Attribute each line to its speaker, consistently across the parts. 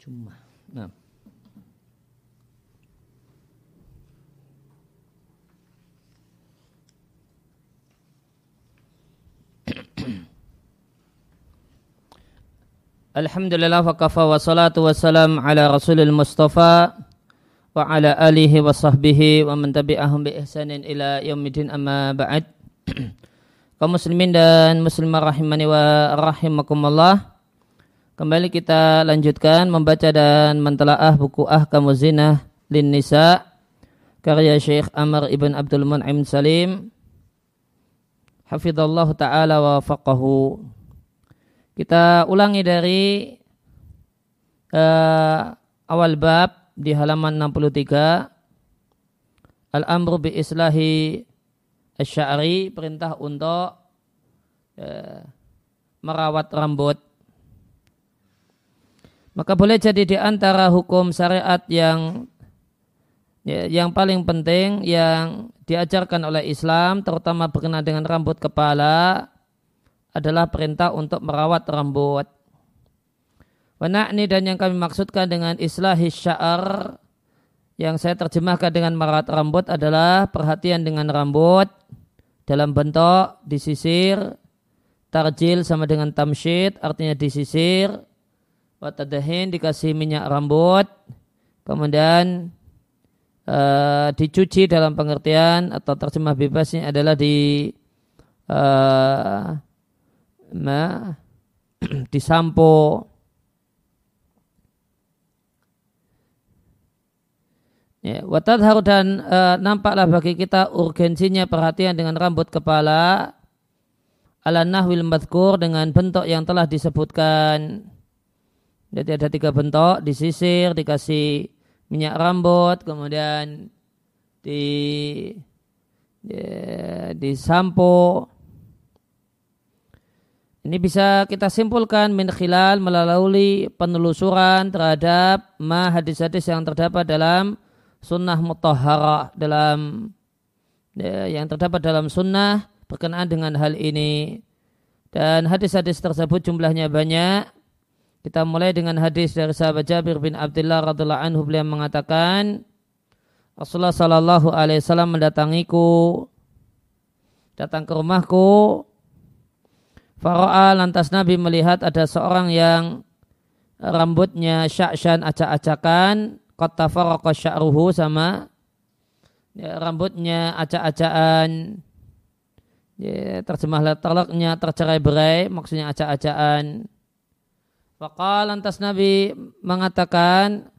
Speaker 1: جمعة. نعم. الحمد لله وكفى والصلاة والسلام على رسول المصطفى وعلى آله وصحبه ومن تبعهم بإحسان إلى يوم الدين أما بعد kaum muslimin dan muslimah rahimani wa rahimakumullah. Kembali kita lanjutkan membaca dan mentelaah buku Ahkamu Zinah lin Nisa karya Syekh Amr ibn Abdul Mun'im Salim hafizallahu taala wa faqahu kita ulangi dari uh, awal bab di halaman 63. Al-amru bi islahi syari perintah untuk uh, merawat rambut. Maka boleh jadi di antara hukum syariat yang ya, yang paling penting yang diajarkan oleh Islam terutama berkenaan dengan rambut kepala adalah perintah untuk merawat rambut. Wanakni dan yang kami maksudkan dengan islahi sya'ar yang saya terjemahkan dengan merawat rambut adalah perhatian dengan rambut dalam bentuk disisir, tarjil sama dengan tamsyid artinya disisir, watadahin dikasih minyak rambut, kemudian uh, dicuci dalam pengertian atau terjemah bebasnya adalah di uh, ma disampo Ya, watadhar dan e, nampaklah bagi kita urgensinya perhatian dengan rambut kepala ala nahwil madkur dengan bentuk yang telah disebutkan. Jadi ada tiga bentuk, disisir, dikasih minyak rambut, kemudian di ya, disampo. Ini bisa kita simpulkan min khilal melalui penelusuran terhadap ma hadis-hadis yang terdapat dalam sunnah mutahharah dalam ya, yang terdapat dalam sunnah berkenaan dengan hal ini. Dan hadis-hadis tersebut jumlahnya banyak. Kita mulai dengan hadis dari sahabat Jabir bin Abdullah radhiallahu anhu. Beliau mengatakan Rasulullah sallallahu alaihi wasallam mendatangiku datang ke rumahku. Faro'a lantas Nabi melihat ada seorang yang rambutnya syakshan acak-acakan. Kota faroko sya'ruhu sama ya, rambutnya acak-acakan. Ya, terjemah letterlocknya tercerai berai maksudnya acak-acakan Faqa lantas Nabi mengatakan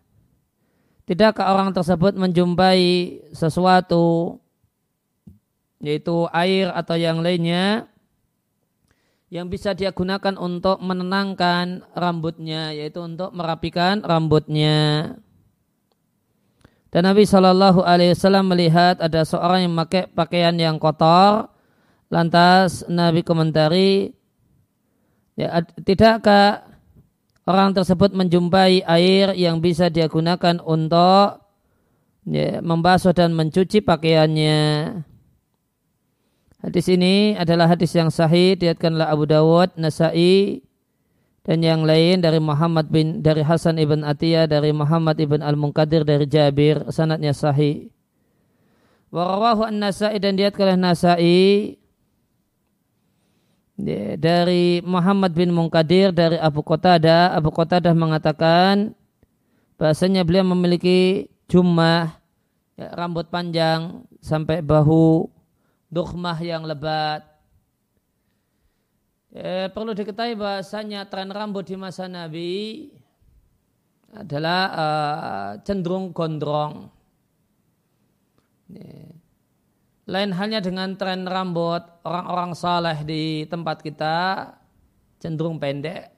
Speaker 1: tidakkah orang tersebut menjumpai sesuatu yaitu air atau yang lainnya yang bisa dia gunakan untuk menenangkan rambutnya, yaitu untuk merapikan rambutnya. Dan Nabi Shallallahu Alaihi Wasallam melihat ada seorang yang memakai pakaian yang kotor, lantas Nabi komentari, ya, tidakkah orang tersebut menjumpai air yang bisa dia gunakan untuk ya, membasuh dan mencuci pakaiannya? Hadis ini adalah hadis yang sahih diatkanlah Abu Dawud, Nasai dan yang lain dari Muhammad bin dari Hasan ibn Atiyah dari Muhammad ibn Al Munkadir dari Jabir sanatnya sahih. Warawahu an-Nasai dan diatkanlah Nasai dari Muhammad bin Munkadir dari Abu Qatada Abu Qatada mengatakan bahasanya beliau memiliki jumlah ya, rambut panjang sampai bahu dukhmah yang lebat. Eh, perlu diketahui bahasanya tren rambut di masa Nabi adalah uh, cenderung gondrong. Lain halnya dengan tren rambut orang-orang saleh di tempat kita cenderung pendek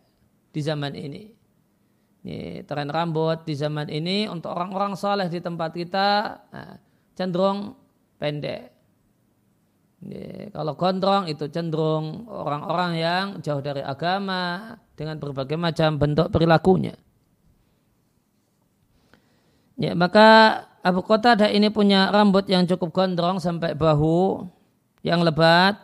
Speaker 1: di zaman ini. Ini tren rambut di zaman ini untuk orang-orang saleh di tempat kita nah, cenderung pendek. Ya, kalau gondrong itu cenderung orang-orang yang jauh dari agama dengan berbagai macam bentuk perilakunya. Ya, maka Abu Qatadah ini punya rambut yang cukup gondrong sampai bahu yang lebat.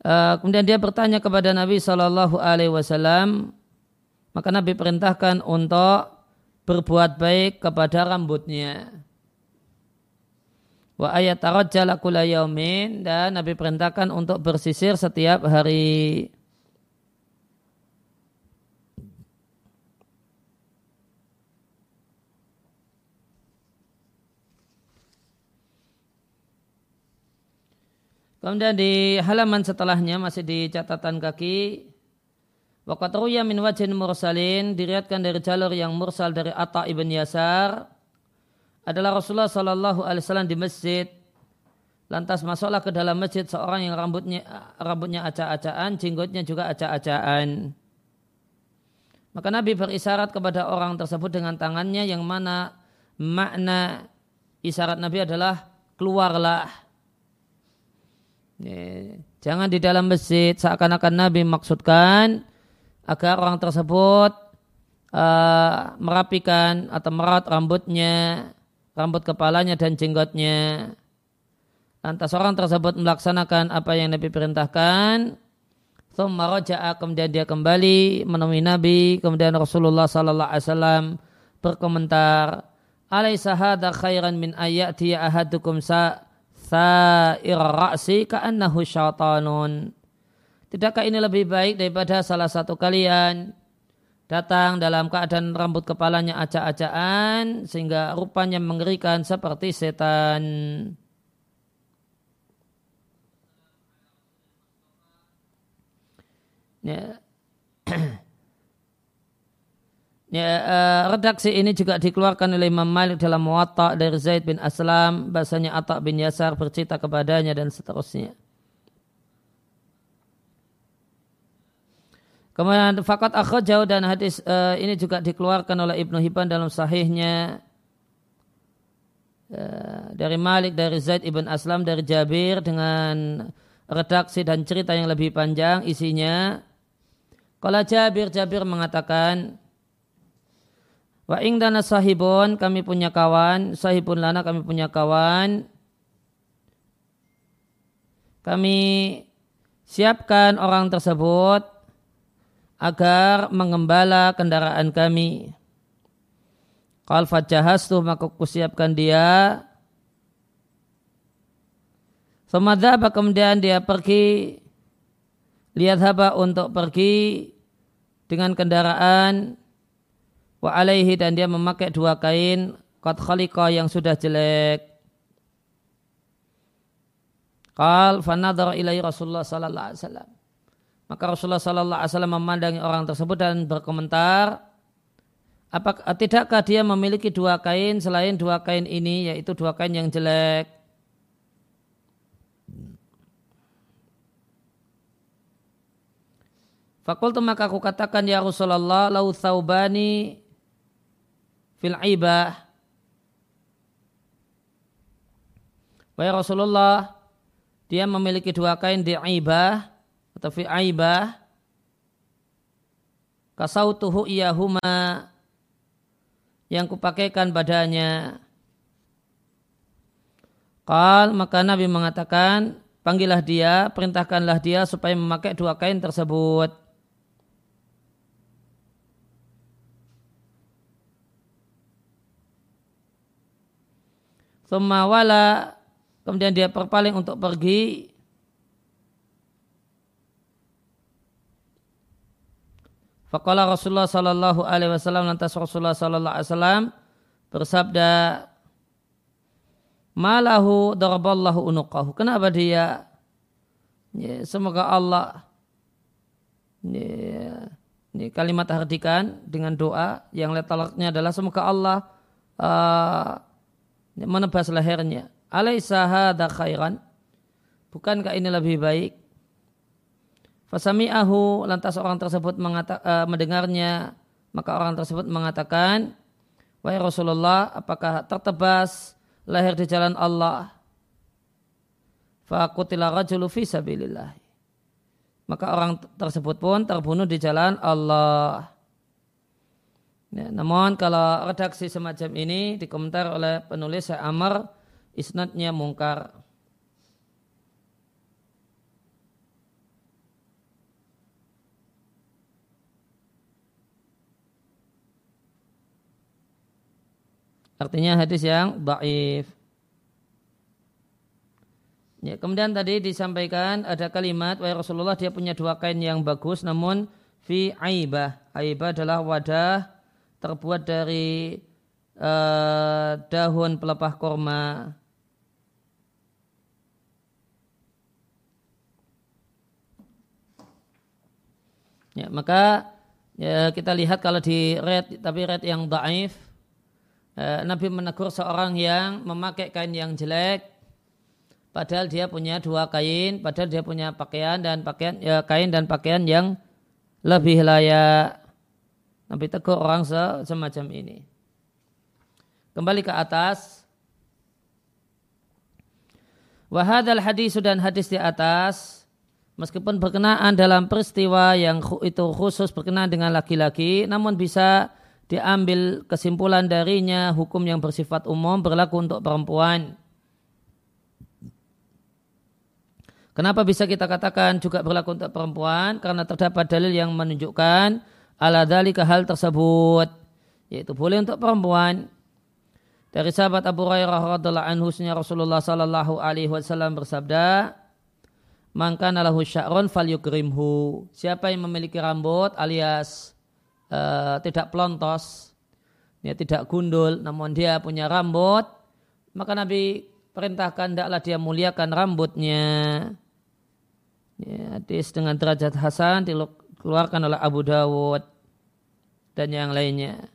Speaker 1: Uh, kemudian dia bertanya kepada Nabi Shallallahu Alaihi Wasallam, maka Nabi perintahkan untuk berbuat baik kepada rambutnya. Wa ayat tarajjala kula yaumin dan Nabi perintahkan untuk bersisir setiap hari. Kemudian di halaman setelahnya masih di catatan kaki Waqat ruya min wajhin mursalin diriatkan dari jalur yang mursal dari Atta ibn Yasar adalah Rasulullah Shallallahu Alaihi Wasallam di masjid. Lantas masuklah ke dalam masjid seorang yang rambutnya rambutnya acak-acakan, jenggotnya juga acak-acakan. Maka Nabi berisyarat kepada orang tersebut dengan tangannya yang mana makna isyarat Nabi adalah keluarlah. Jangan di dalam masjid seakan-akan Nabi maksudkan agar orang tersebut uh, merapikan atau merawat rambutnya, rambut kepalanya dan jenggotnya. Lantas orang tersebut melaksanakan apa yang Nabi perintahkan. Kemudian dia kembali menemui Nabi. Kemudian Rasulullah sallallahu alaihi wasallam berkomentar, "Alaisa hadza khairan min ayati ahadukum sa ka'annahu syaitanun." Tidakkah ini lebih baik daripada salah satu kalian datang dalam keadaan rambut kepalanya acak-acakan sehingga rupanya mengerikan seperti setan. Ya. ya, uh, redaksi ini juga dikeluarkan oleh Imam Malik dalam Muwatta dari Zaid bin Aslam, bahasanya Atta bin Yasar bercerita kepadanya dan seterusnya. Kemudian fakat jauh dan hadis uh, ini juga dikeluarkan oleh Ibnu Hibban dalam sahihnya uh, dari Malik dari Zaid ibn Aslam dari Jabir dengan redaksi dan cerita yang lebih panjang isinya. Kalau Jabir Jabir mengatakan Wa ingdana sahibun kami punya kawan sahibun lana kami punya kawan kami siapkan orang tersebut agar mengembala kendaraan kami. Qal fajahastu maka kusiapkan dia. Semadhaba kemudian dia pergi lihat haba untuk pergi dengan kendaraan wa alaihi dan dia memakai dua kain qad khaliqa yang sudah jelek. Qal fanadhara ilai Rasulullah sallallahu alaihi wasallam. Maka Rasulullah Sallallahu Alaihi Wasallam memandangi orang tersebut dan berkomentar, apakah tidakkah dia memiliki dua kain selain dua kain ini, yaitu dua kain yang jelek? Fakultu maka aku katakan ya Rasulullah lau thawbani fil ibah. Wahai Rasulullah, dia memiliki dua kain di ibah atau fi aibah kasautuhu iyahuma yang kupakaikan badannya. Qal maka Nabi mengatakan panggillah dia perintahkanlah dia supaya memakai dua kain tersebut Thumma wala kemudian dia berpaling untuk pergi Faqala Rasulullah sallallahu alaihi wasallam lantas Rasulullah sallallahu alaihi wasallam bersabda Malahu daraballahu unuqahu. Kenapa dia ya, semoga Allah ya, ini kalimat artikan dengan doa yang letalaknya adalah semoga Allah uh, menebas lehernya. Alaisa hadza khairan? Bukankah ini lebih baik? Fasami'ahu lantas orang tersebut mengata, uh, mendengarnya maka orang tersebut mengatakan Wahai Rasulullah apakah tertebas lahir di jalan Allah Fakutila rajulu fi Maka orang tersebut pun terbunuh di jalan Allah Ya, namun kalau redaksi semacam ini dikomentar oleh penulis Syekh Amr, isnadnya mungkar. Artinya hadis yang baif. Ya, kemudian tadi disampaikan ada kalimat wahai Rasulullah dia punya dua kain yang bagus namun fi aibah. Aibah adalah wadah terbuat dari uh, daun pelepah korma. Ya, maka ya, kita lihat kalau di red tapi red yang daif eh, Nabi menegur seorang yang memakai kain yang jelek padahal dia punya dua kain padahal dia punya pakaian dan pakaian ya, kain dan pakaian yang lebih layak Nabi tegur orang se semacam ini kembali ke atas wahadal hadis dan hadis di atas meskipun berkenaan dalam peristiwa yang itu khusus berkenaan dengan laki-laki, namun bisa diambil kesimpulan darinya hukum yang bersifat umum berlaku untuk perempuan. Kenapa bisa kita katakan juga berlaku untuk perempuan? Karena terdapat dalil yang menunjukkan ala dalika hal tersebut. Yaitu boleh untuk perempuan. Dari sahabat Abu Hurairah radhiallahu anhu Rasulullah sallallahu alaihi wasallam bersabda, maka nalahu sya'ron fal yukrimhu. Siapa yang memiliki rambut alias uh, tidak pelontos, ya tidak gundul, namun dia punya rambut, maka Nabi perintahkan tidaklah dia muliakan rambutnya. Ya, hadis dengan derajat Hasan dikeluarkan oleh Abu Dawud dan yang lainnya.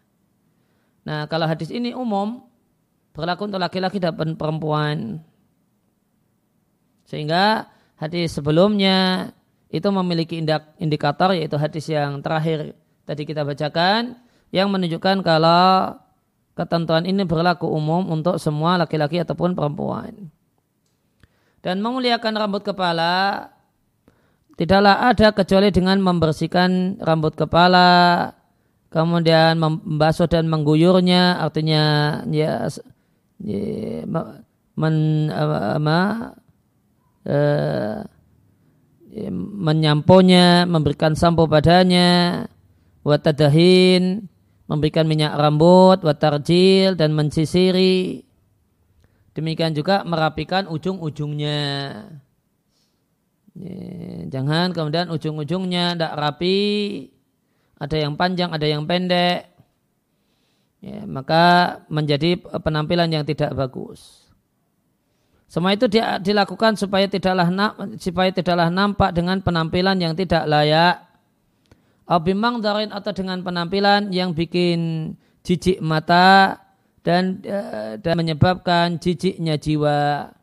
Speaker 1: Nah, kalau hadis ini umum berlaku untuk laki-laki dan perempuan. Sehingga hadis sebelumnya itu memiliki indikator yaitu hadis yang terakhir tadi kita bacakan yang menunjukkan kalau ketentuan ini berlaku umum untuk semua laki-laki ataupun perempuan. Dan memuliakan rambut kepala tidaklah ada kecuali dengan membersihkan rambut kepala, kemudian membasuh dan mengguyurnya, artinya ya, ya men, apa, eh, menyamponya, memberikan sampo padanya, watadahin, memberikan minyak rambut, watarjil dan mensisiri. Demikian juga merapikan ujung-ujungnya. Jangan kemudian ujung-ujungnya tidak rapi, ada yang panjang, ada yang pendek. Ya, maka menjadi penampilan yang tidak bagus. Semua itu dilakukan supaya tidaklah supaya tidaklah nampak dengan penampilan yang tidak layak. Abimang darin atau dengan penampilan yang bikin jijik mata dan eh, dan menyebabkan jijiknya jiwa.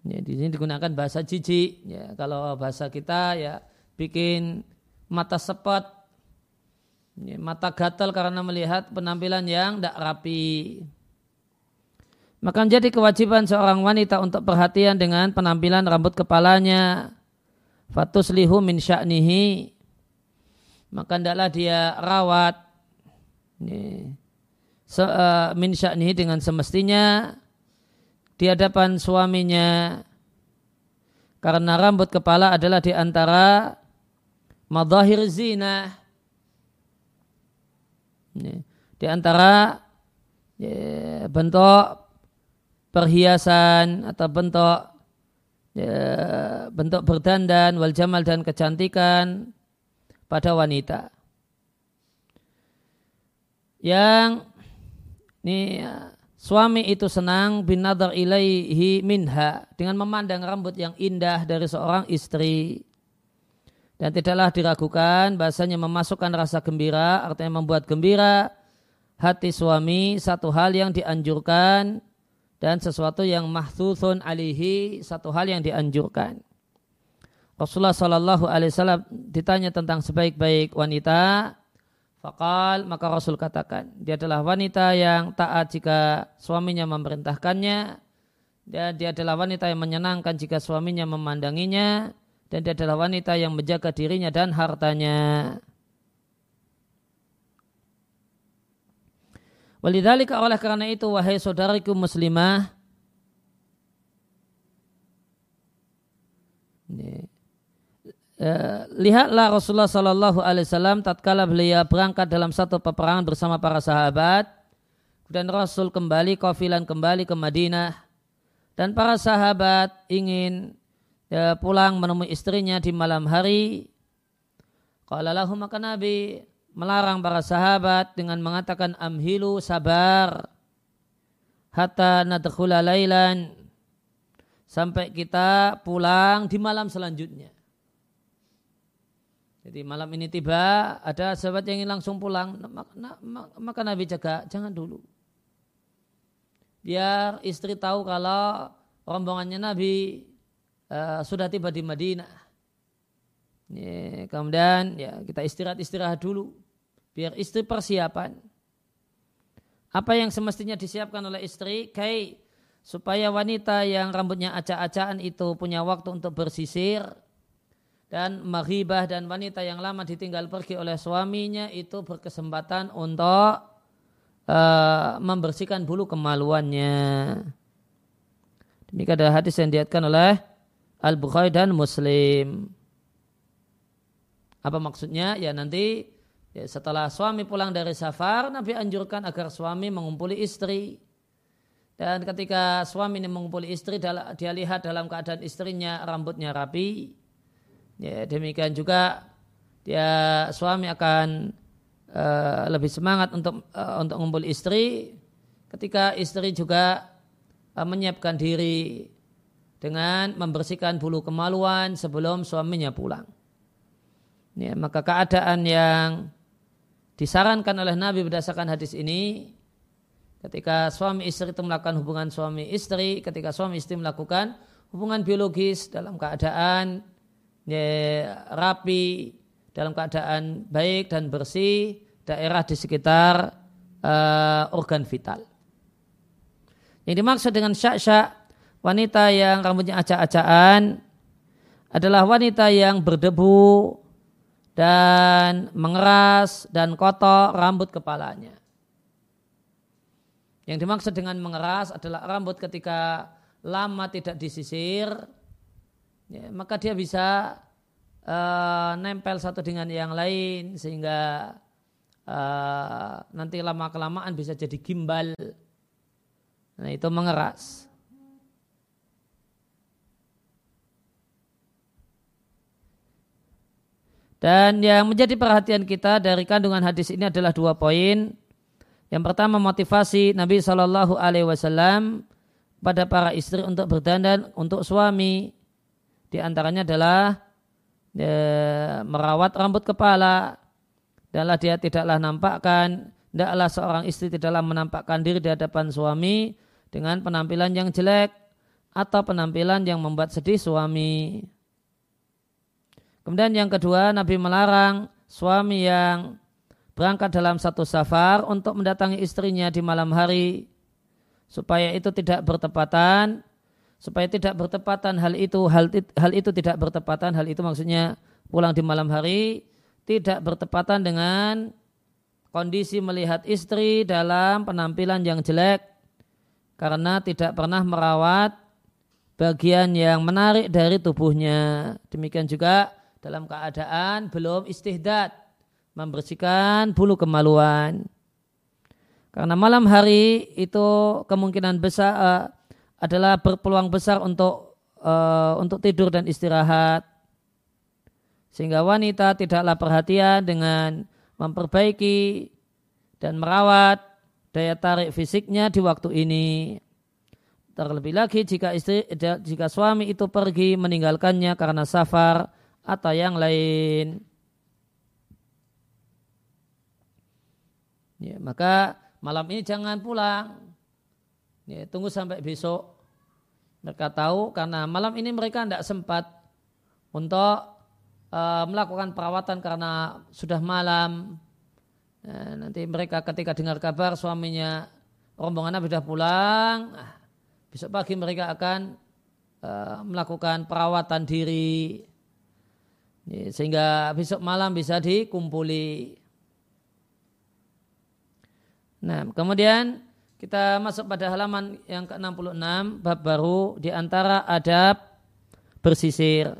Speaker 1: Ya, di sini digunakan bahasa jijik. Ya, kalau bahasa kita ya bikin mata sepet, ya, mata gatal karena melihat penampilan yang tidak rapi. Maka menjadi kewajiban seorang wanita untuk perhatian dengan penampilan rambut kepalanya. Fatus lihu min sya'nihi. Maka hendaklah dia rawat. Se, uh, min sya'nihi dengan semestinya di hadapan suaminya. Karena rambut kepala adalah di antara madahir zina. Di antara ya, bentuk perhiasan atau bentuk ya, bentuk berdandan wal jamal dan kecantikan pada wanita. Yang ini ya, suami itu senang bin nadar ilaihi minha dengan memandang rambut yang indah dari seorang istri. Dan tidaklah diragukan bahasanya memasukkan rasa gembira artinya membuat gembira hati suami satu hal yang dianjurkan dan sesuatu yang mahsusun alihi satu hal yang dianjurkan. Rasulullah Shallallahu Alaihi Wasallam ditanya tentang sebaik-baik wanita, fakal maka Rasul katakan dia adalah wanita yang taat jika suaminya memerintahkannya, dan dia adalah wanita yang menyenangkan jika suaminya memandanginya, dan dia adalah wanita yang menjaga dirinya dan hartanya. Walidhalika oleh karena itu wahai saudariku muslimah eh, lihatlah Rasulullah Shallallahu Alaihi Wasallam tatkala beliau berangkat dalam satu peperangan bersama para sahabat dan Rasul kembali kafilan kembali ke Madinah dan para sahabat ingin ya, pulang menemui istrinya di malam hari. Qala maka Nabi melarang para sahabat dengan mengatakan amhilu sabar hatta nadkhula lailan sampai kita pulang di malam selanjutnya. Jadi malam ini tiba, ada sahabat yang ingin langsung pulang, maka Nabi jaga, jangan dulu. Biar istri tahu kalau rombongannya Nabi uh, sudah tiba di Madinah. Ya, kemudian ya kita istirahat-istirahat dulu. Biar istri persiapan. Apa yang semestinya disiapkan oleh istri, kayak supaya wanita yang rambutnya acak-acakan itu punya waktu untuk bersisir, dan maghibah dan wanita yang lama ditinggal pergi oleh suaminya itu berkesempatan untuk uh, membersihkan bulu kemaluannya. Demikian ada hadis yang diatkan oleh Al-Bukhari dan Muslim. Apa maksudnya? Ya nanti ya setelah suami pulang dari safar, Nabi anjurkan agar suami mengumpuli istri. Dan ketika suami ini mengumpuli istri, dia lihat dalam keadaan istrinya rambutnya rapi, Ya, demikian juga dia suami akan uh, lebih semangat untuk uh, untuk ngumpul istri ketika istri juga uh, menyiapkan diri dengan membersihkan bulu kemaluan sebelum suaminya pulang. Ya, maka keadaan yang disarankan oleh Nabi berdasarkan hadis ini ketika suami istri itu melakukan hubungan suami istri, ketika suami istri melakukan hubungan biologis dalam keadaan ya, rapi dalam keadaan baik dan bersih daerah di sekitar uh, organ vital. Yang dimaksud dengan syak-syak wanita yang rambutnya acak-acakan adalah wanita yang berdebu dan mengeras dan kotor rambut kepalanya. Yang dimaksud dengan mengeras adalah rambut ketika lama tidak disisir, ya, maka dia bisa uh, nempel satu dengan yang lain sehingga uh, nanti lama kelamaan bisa jadi gimbal. Nah itu mengeras. Dan yang menjadi perhatian kita dari kandungan hadis ini adalah dua poin. Yang pertama motivasi Nabi Shallallahu Alaihi Wasallam pada para istri untuk berdandan untuk suami di antaranya adalah ya, merawat rambut kepala. Adalah dia tidaklah nampakkan, tidaklah seorang istri tidaklah menampakkan diri di hadapan suami dengan penampilan yang jelek atau penampilan yang membuat sedih suami. Kemudian yang kedua, Nabi melarang suami yang berangkat dalam satu safar untuk mendatangi istrinya di malam hari supaya itu tidak bertepatan supaya tidak bertepatan hal itu hal hal itu tidak bertepatan hal itu maksudnya pulang di malam hari tidak bertepatan dengan kondisi melihat istri dalam penampilan yang jelek karena tidak pernah merawat bagian yang menarik dari tubuhnya. Demikian juga dalam keadaan belum istihdad membersihkan bulu kemaluan. Karena malam hari itu kemungkinan besar uh, adalah berpeluang besar untuk uh, untuk tidur dan istirahat. Sehingga wanita tidaklah perhatian dengan memperbaiki dan merawat daya tarik fisiknya di waktu ini. Terlebih lagi jika istri jika suami itu pergi meninggalkannya karena safar atau yang lain. Ya, maka malam ini jangan pulang Ya, tunggu sampai besok. Mereka tahu karena malam ini mereka tidak sempat untuk uh, melakukan perawatan karena sudah malam. Nah, nanti mereka ketika dengar kabar suaminya rombongan Nabi sudah pulang, nah, besok pagi mereka akan uh, melakukan perawatan diri ya, sehingga besok malam bisa dikumpuli. Nah, kemudian kita masuk pada halaman yang ke-66 bab baru di antara adab bersisir.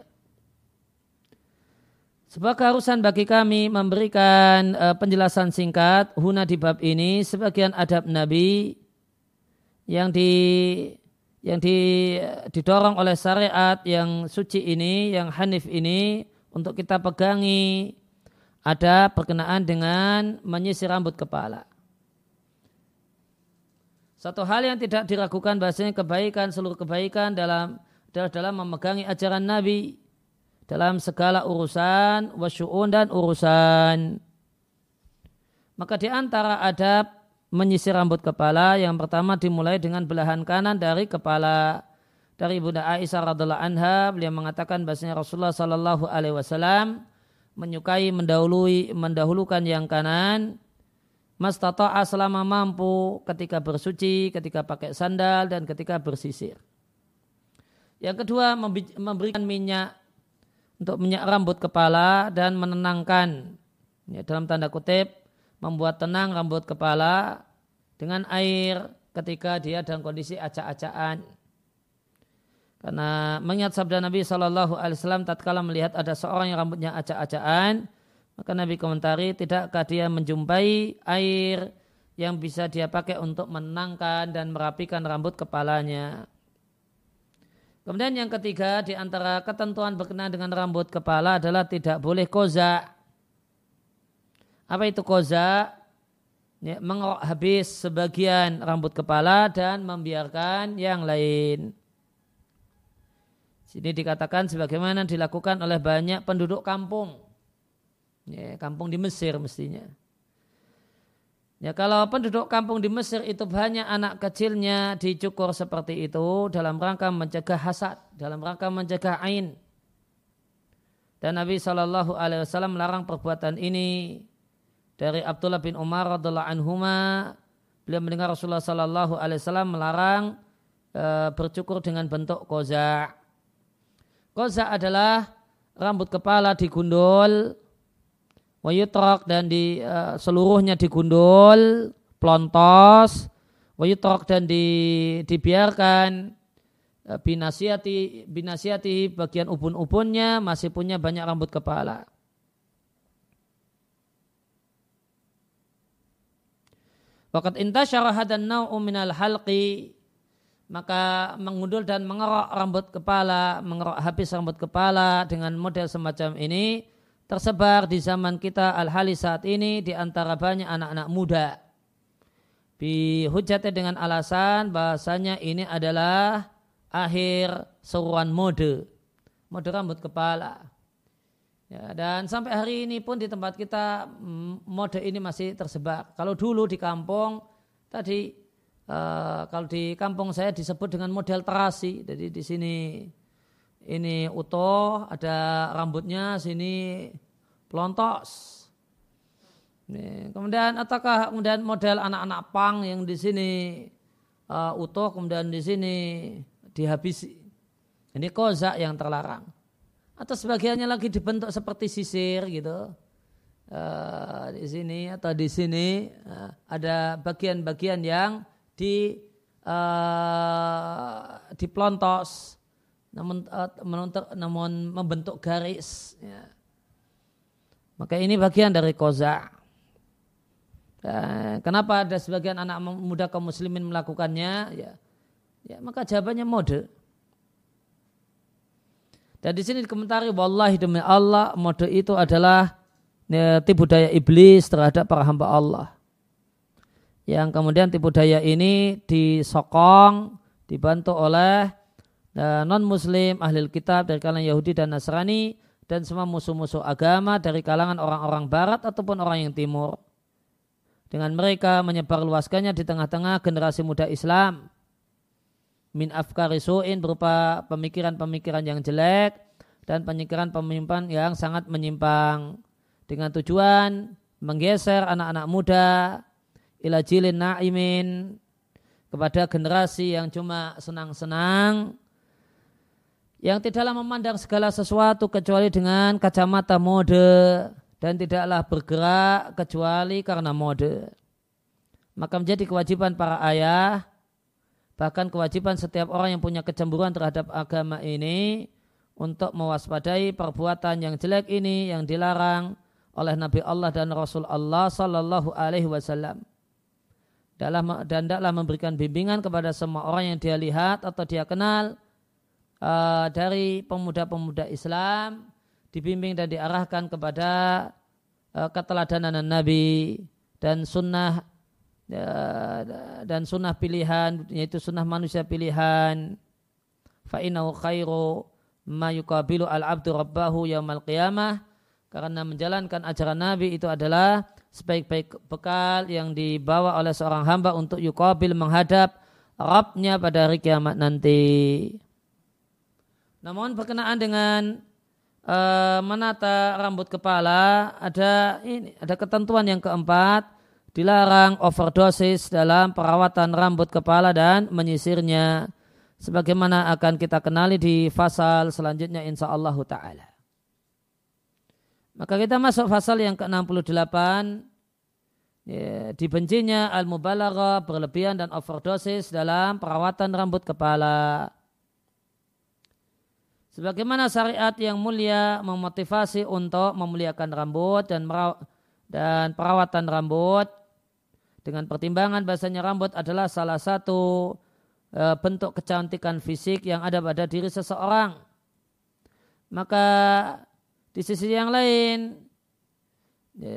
Speaker 1: Sebuah keharusan bagi kami memberikan uh, penjelasan singkat huna di bab ini sebagian adab Nabi yang di yang di, didorong oleh syariat yang suci ini, yang hanif ini untuk kita pegangi ada perkenaan dengan menyisir rambut kepala. Satu hal yang tidak diragukan bahasanya kebaikan, seluruh kebaikan dalam dalam memegangi ajaran Nabi dalam segala urusan, wasyu'un dan urusan. Maka di antara adab menyisir rambut kepala yang pertama dimulai dengan belahan kanan dari kepala dari Bunda Aisyah radhiallahu anha beliau mengatakan bahasanya Rasulullah sallallahu alaihi wasallam menyukai mendahului mendahulukan yang kanan mas tata'a selama mampu ketika bersuci, ketika pakai sandal dan ketika bersisir. Yang kedua memberikan minyak untuk minyak rambut kepala dan menenangkan ya, dalam tanda kutip membuat tenang rambut kepala dengan air ketika dia dalam kondisi acak-acakan. Karena mengingat sabda Nabi Shallallahu Alaihi Wasallam tatkala melihat ada seorang yang rambutnya acak-acakan, maka Nabi komentari tidakkah dia menjumpai air yang bisa dia pakai untuk menenangkan dan merapikan rambut kepalanya. Kemudian yang ketiga di antara ketentuan berkenaan dengan rambut kepala adalah tidak boleh koza. Apa itu koza? Ya, habis sebagian rambut kepala dan membiarkan yang lain. Sini dikatakan sebagaimana dilakukan oleh banyak penduduk kampung. Ya, kampung di Mesir mestinya. Ya kalau penduduk kampung di Mesir itu banyak anak kecilnya dicukur seperti itu dalam rangka mencegah hasad, dalam rangka mencegah ain. Dan Nabi Shallallahu Alaihi Wasallam melarang perbuatan ini dari Abdullah bin Umar radhiallahu anhuma. Beliau mendengar Rasulullah Shallallahu Alaihi Wasallam melarang e, bercukur dengan bentuk koza. Koza adalah rambut kepala digundul wayutrok dan di uh, seluruhnya digundul, plontos, wayutrok dan di, dibiarkan uh, binasiati binasiati bagian ubun-ubunnya masih punya banyak rambut kepala. Wakat intasyara hadan nau'u minal halqi maka mengundul dan mengerok rambut kepala, mengerok habis rambut kepala dengan model semacam ini tersebar di zaman kita al-hali saat ini di antara banyak anak-anak muda. Bihujatnya dengan alasan bahasanya ini adalah akhir seruan mode. Mode rambut kepala. Ya, dan sampai hari ini pun di tempat kita mode ini masih tersebar. Kalau dulu di kampung tadi uh, kalau di kampung saya disebut dengan model terasi. Jadi di sini ini utuh, ada rambutnya, sini pelontos. Kemudian ataukah kemudian model anak-anak pang yang di sini uh, utuh, kemudian di sini dihabisi. Ini kozak yang terlarang. Atau sebagiannya lagi dibentuk seperti sisir gitu. Uh, di sini atau di sini uh, ada bagian-bagian yang di uh, namun uh, namun membentuk garis ya. maka ini bagian dari koza. Kenapa ada sebagian anak muda kaum muslimin melakukannya? Ya ya maka jawabannya mode. Dan di sini dikomentari wallahi demi Allah mode itu adalah ya, tipu daya iblis terhadap para hamba Allah. Yang kemudian tipu daya ini disokong dibantu oleh non muslim ahli kitab dari kalangan Yahudi dan Nasrani dan semua musuh-musuh agama dari kalangan orang-orang barat ataupun orang yang timur. Dengan mereka menyebarluaskannya di tengah-tengah generasi muda Islam. Min afkari su'in berupa pemikiran-pemikiran yang jelek dan pemikiran pemimpin yang sangat menyimpang. Dengan tujuan menggeser anak-anak muda ila jilin na'imin kepada generasi yang cuma senang-senang yang tidaklah memandang segala sesuatu kecuali dengan kacamata mode dan tidaklah bergerak kecuali karena mode. Maka menjadi kewajiban para ayah, bahkan kewajiban setiap orang yang punya kecemburuan terhadap agama ini untuk mewaspadai perbuatan yang jelek ini yang dilarang oleh Nabi Allah dan Rasul Allah Sallallahu Alaihi Wasallam. Dan tidaklah memberikan bimbingan kepada semua orang yang dia lihat atau dia kenal uh, dari pemuda-pemuda Islam dibimbing dan diarahkan kepada uh, keteladanan Nabi dan sunnah uh, dan sunnah pilihan yaitu sunnah manusia pilihan fa khairu ma yukabilu al-abdu rabbahu yaumal qiyamah karena menjalankan ajaran Nabi itu adalah sebaik-baik bekal yang dibawa oleh seorang hamba untuk yukabil menghadap Rabbnya pada hari kiamat nanti. Namun berkenaan dengan uh, menata rambut kepala ada ini ada ketentuan yang keempat dilarang overdosis dalam perawatan rambut kepala dan menyisirnya sebagaimana akan kita kenali di fasal selanjutnya insya Allah taala. Maka kita masuk fasal yang ke-68 ya, dibencinya al-mubalaghah berlebihan dan overdosis dalam perawatan rambut kepala. Sebagaimana syariat yang mulia memotivasi untuk memuliakan rambut dan dan perawatan rambut dengan pertimbangan bahasanya rambut adalah salah satu E, bentuk kecantikan fisik yang ada pada diri seseorang. Maka di sisi yang lain, e,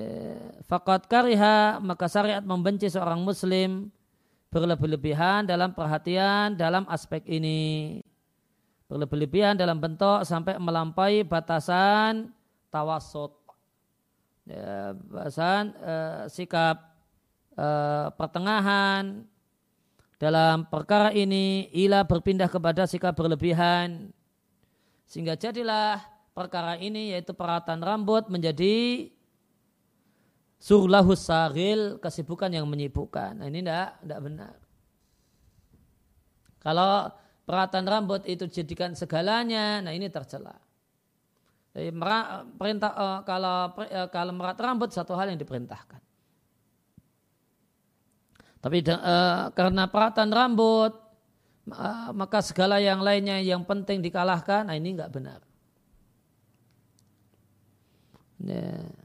Speaker 1: fakat kariha maka syariat membenci seorang muslim berlebih-lebihan dalam perhatian dalam aspek ini. Berlebih-lebihan dalam bentuk sampai melampaui batasan tawasud. Ya, batasan eh, sikap eh, pertengahan dalam perkara ini ila berpindah kepada sikap berlebihan sehingga jadilah perkara ini yaitu perawatan rambut menjadi surlahus saril kesibukan yang menyibukkan. Nah, ini tidak tidak benar. Kalau perawatan rambut itu dijadikan segalanya, nah ini tercela. Jadi perintah eh, kalau eh, kalau merat rambut satu hal yang diperintahkan. Tapi uh, karena perawatan rambut, uh, maka segala yang lainnya yang penting dikalahkan, nah ini nggak benar. Ya.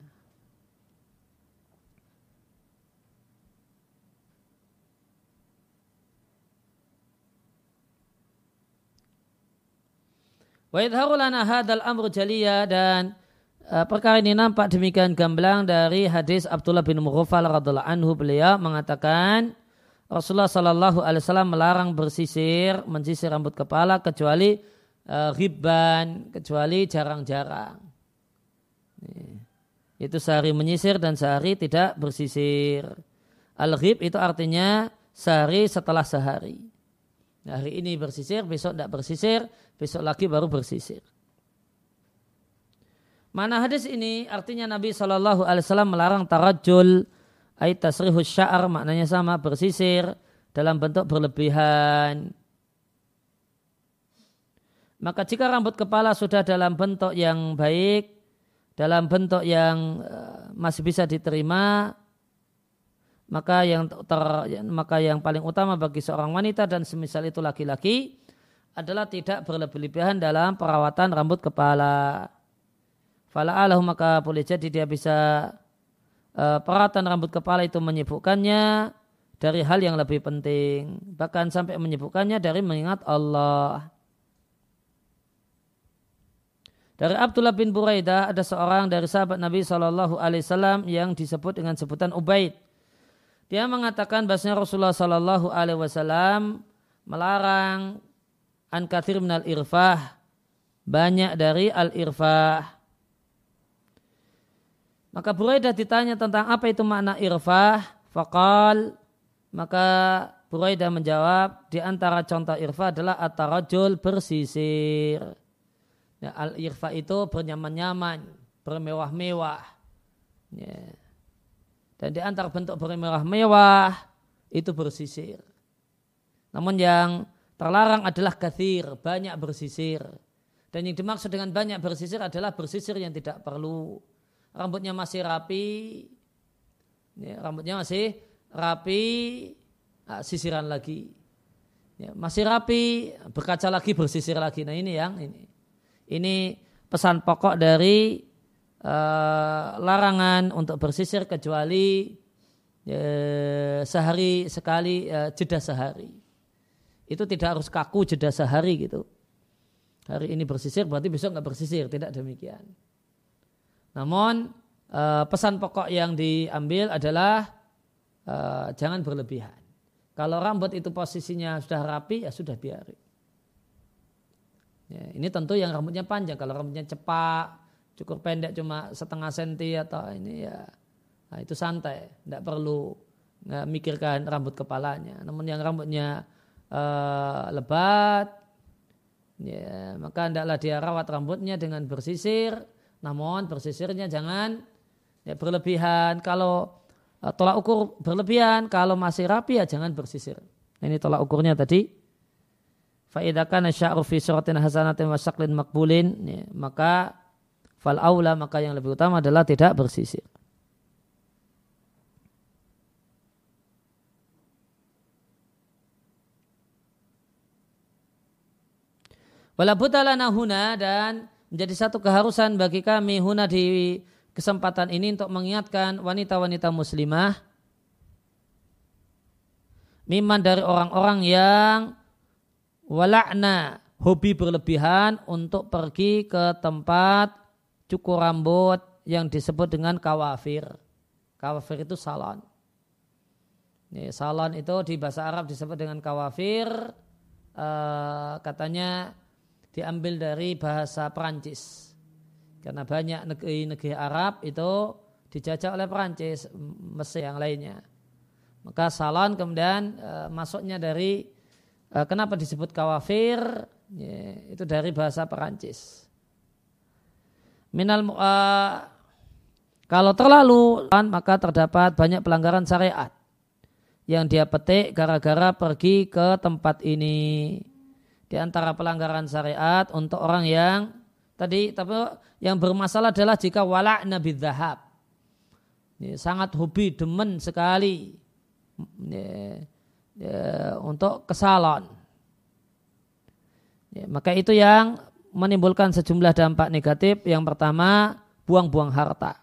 Speaker 1: Wa idharulana hadal amru jaliya dan uh, perkara ini nampak demikian gamblang dari hadis Abdullah bin Mughafal radhiallahu anhu beliau mengatakan Rasulullah Shallallahu Alaihi Wasallam melarang bersisir, mensisir rambut kepala kecuali uh, riban, kecuali jarang-jarang. Itu sehari menyisir dan sehari tidak bersisir. Al-ghib itu artinya sehari setelah sehari. Nah, hari ini bersisir, besok tidak bersisir, besok lagi baru bersisir. Mana hadis ini artinya Nabi Shallallahu Alaihi Wasallam melarang tarajul, ayat tasrihus sya'ar maknanya sama bersisir dalam bentuk berlebihan. Maka jika rambut kepala sudah dalam bentuk yang baik, dalam bentuk yang eh, masih bisa diterima, maka yang ter, maka yang paling utama bagi seorang wanita dan semisal itu laki-laki adalah tidak berlebihan dalam perawatan rambut kepala. Fala'alahu maka boleh jadi dia bisa uh, perawatan rambut kepala itu menyibukkannya dari hal yang lebih penting. Bahkan sampai menyibukkannya dari mengingat Allah. Dari Abdullah bin Buraidah ada seorang dari sahabat Nabi Shallallahu Alaihi Wasallam yang disebut dengan sebutan Ubaid. Dia mengatakan bahasanya Rasulullah Shallallahu Alaihi Wasallam melarang an kathir minal irfah banyak dari al irfah maka Buraidah ditanya tentang apa itu makna irfah, fakal, maka Buraidah menjawab di antara contoh irfah adalah atarajul bersisir. Ya, al irfah itu bernyaman-nyaman, bermewah-mewah. Ya. Dan di antara bentuk bermewah-mewah itu bersisir. Namun yang terlarang adalah kathir, banyak bersisir. Dan yang dimaksud dengan banyak bersisir adalah bersisir yang tidak perlu rambutnya masih rapi, ya, rambutnya masih rapi, nah, sisiran lagi. Ya, masih rapi, berkaca lagi, bersisir lagi. Nah ini yang ini. Ini pesan pokok dari uh, larangan untuk bersisir kecuali uh, sehari sekali uh, jeda sehari. Itu tidak harus kaku jeda sehari gitu. Hari ini bersisir berarti besok nggak bersisir, tidak demikian. Namun pesan pokok yang diambil adalah jangan berlebihan. Kalau rambut itu posisinya sudah rapi ya sudah biarin. Ya, ini tentu yang rambutnya panjang. Kalau rambutnya cepak, cukup pendek cuma setengah senti atau ini ya, nah itu santai. Tidak perlu nggak mikirkan rambut kepalanya. Namun yang rambutnya uh, lebat, ya, maka hendaklah dia rawat rambutnya dengan bersisir. Namun bersisirnya jangan ya, berlebihan. Kalau uh, tolak ukur berlebihan, kalau masih rapi ya jangan bersisir. Ini tolak ukurnya tadi Fa'idakan sya'ru fi suratin hasanatin wa syaklin makbulin, ya, maka fal aula maka yang lebih utama adalah tidak bersisir. Walabudalana huna dan menjadi satu keharusan bagi kami huna di kesempatan ini untuk mengingatkan wanita-wanita muslimah miman dari orang-orang yang walakna hobi berlebihan untuk pergi ke tempat cukur rambut yang disebut dengan kawafir. Kawafir itu salon. Ini salon itu di bahasa Arab disebut dengan kawafir. Uh, katanya diambil dari bahasa Perancis. Karena banyak negeri-negeri Arab itu dijajah oleh Perancis, Mesir yang lainnya. Maka salon kemudian uh, masuknya dari Eh, kenapa disebut kawafir? Ya, itu dari bahasa Perancis. Minal uh, kalau terlalu maka terdapat banyak pelanggaran syariat yang dia petik gara-gara pergi ke tempat ini. Di antara pelanggaran syariat untuk orang yang tadi tapi yang bermasalah adalah jika walak nabi zahab. Ini sangat hobi demen sekali. Ini, ya, untuk kesalon. Ya, maka itu yang menimbulkan sejumlah dampak negatif. Yang pertama, buang-buang harta.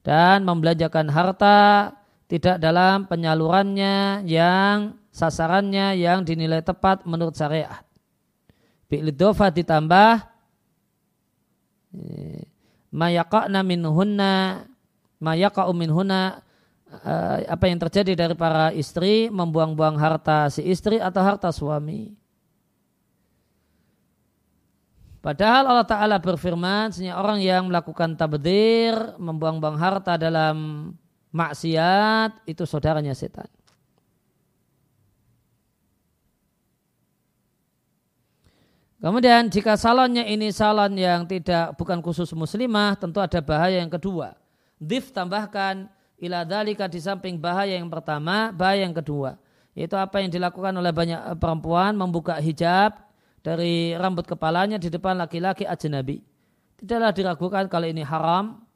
Speaker 1: Dan membelanjakan harta tidak dalam penyalurannya yang sasarannya yang dinilai tepat menurut syariat. Bi'lidofa ditambah ya, mayaka'na minhunna mayaka'u minhunna uh, apa yang terjadi dari para istri membuang-buang harta si istri atau harta suami. Padahal Allah Ta'ala berfirman, sebenarnya orang yang melakukan tabdir, membuang-buang harta dalam maksiat, itu saudaranya setan. Kemudian jika salonnya ini salon yang tidak bukan khusus muslimah, tentu ada bahaya yang kedua. Dif tambahkan ila dalika di samping bahaya yang pertama, bahaya yang kedua. Yaitu apa yang dilakukan oleh banyak eh, perempuan membuka hijab dari rambut kepalanya di depan laki-laki ajnabi. Tidaklah diragukan kalau ini haram.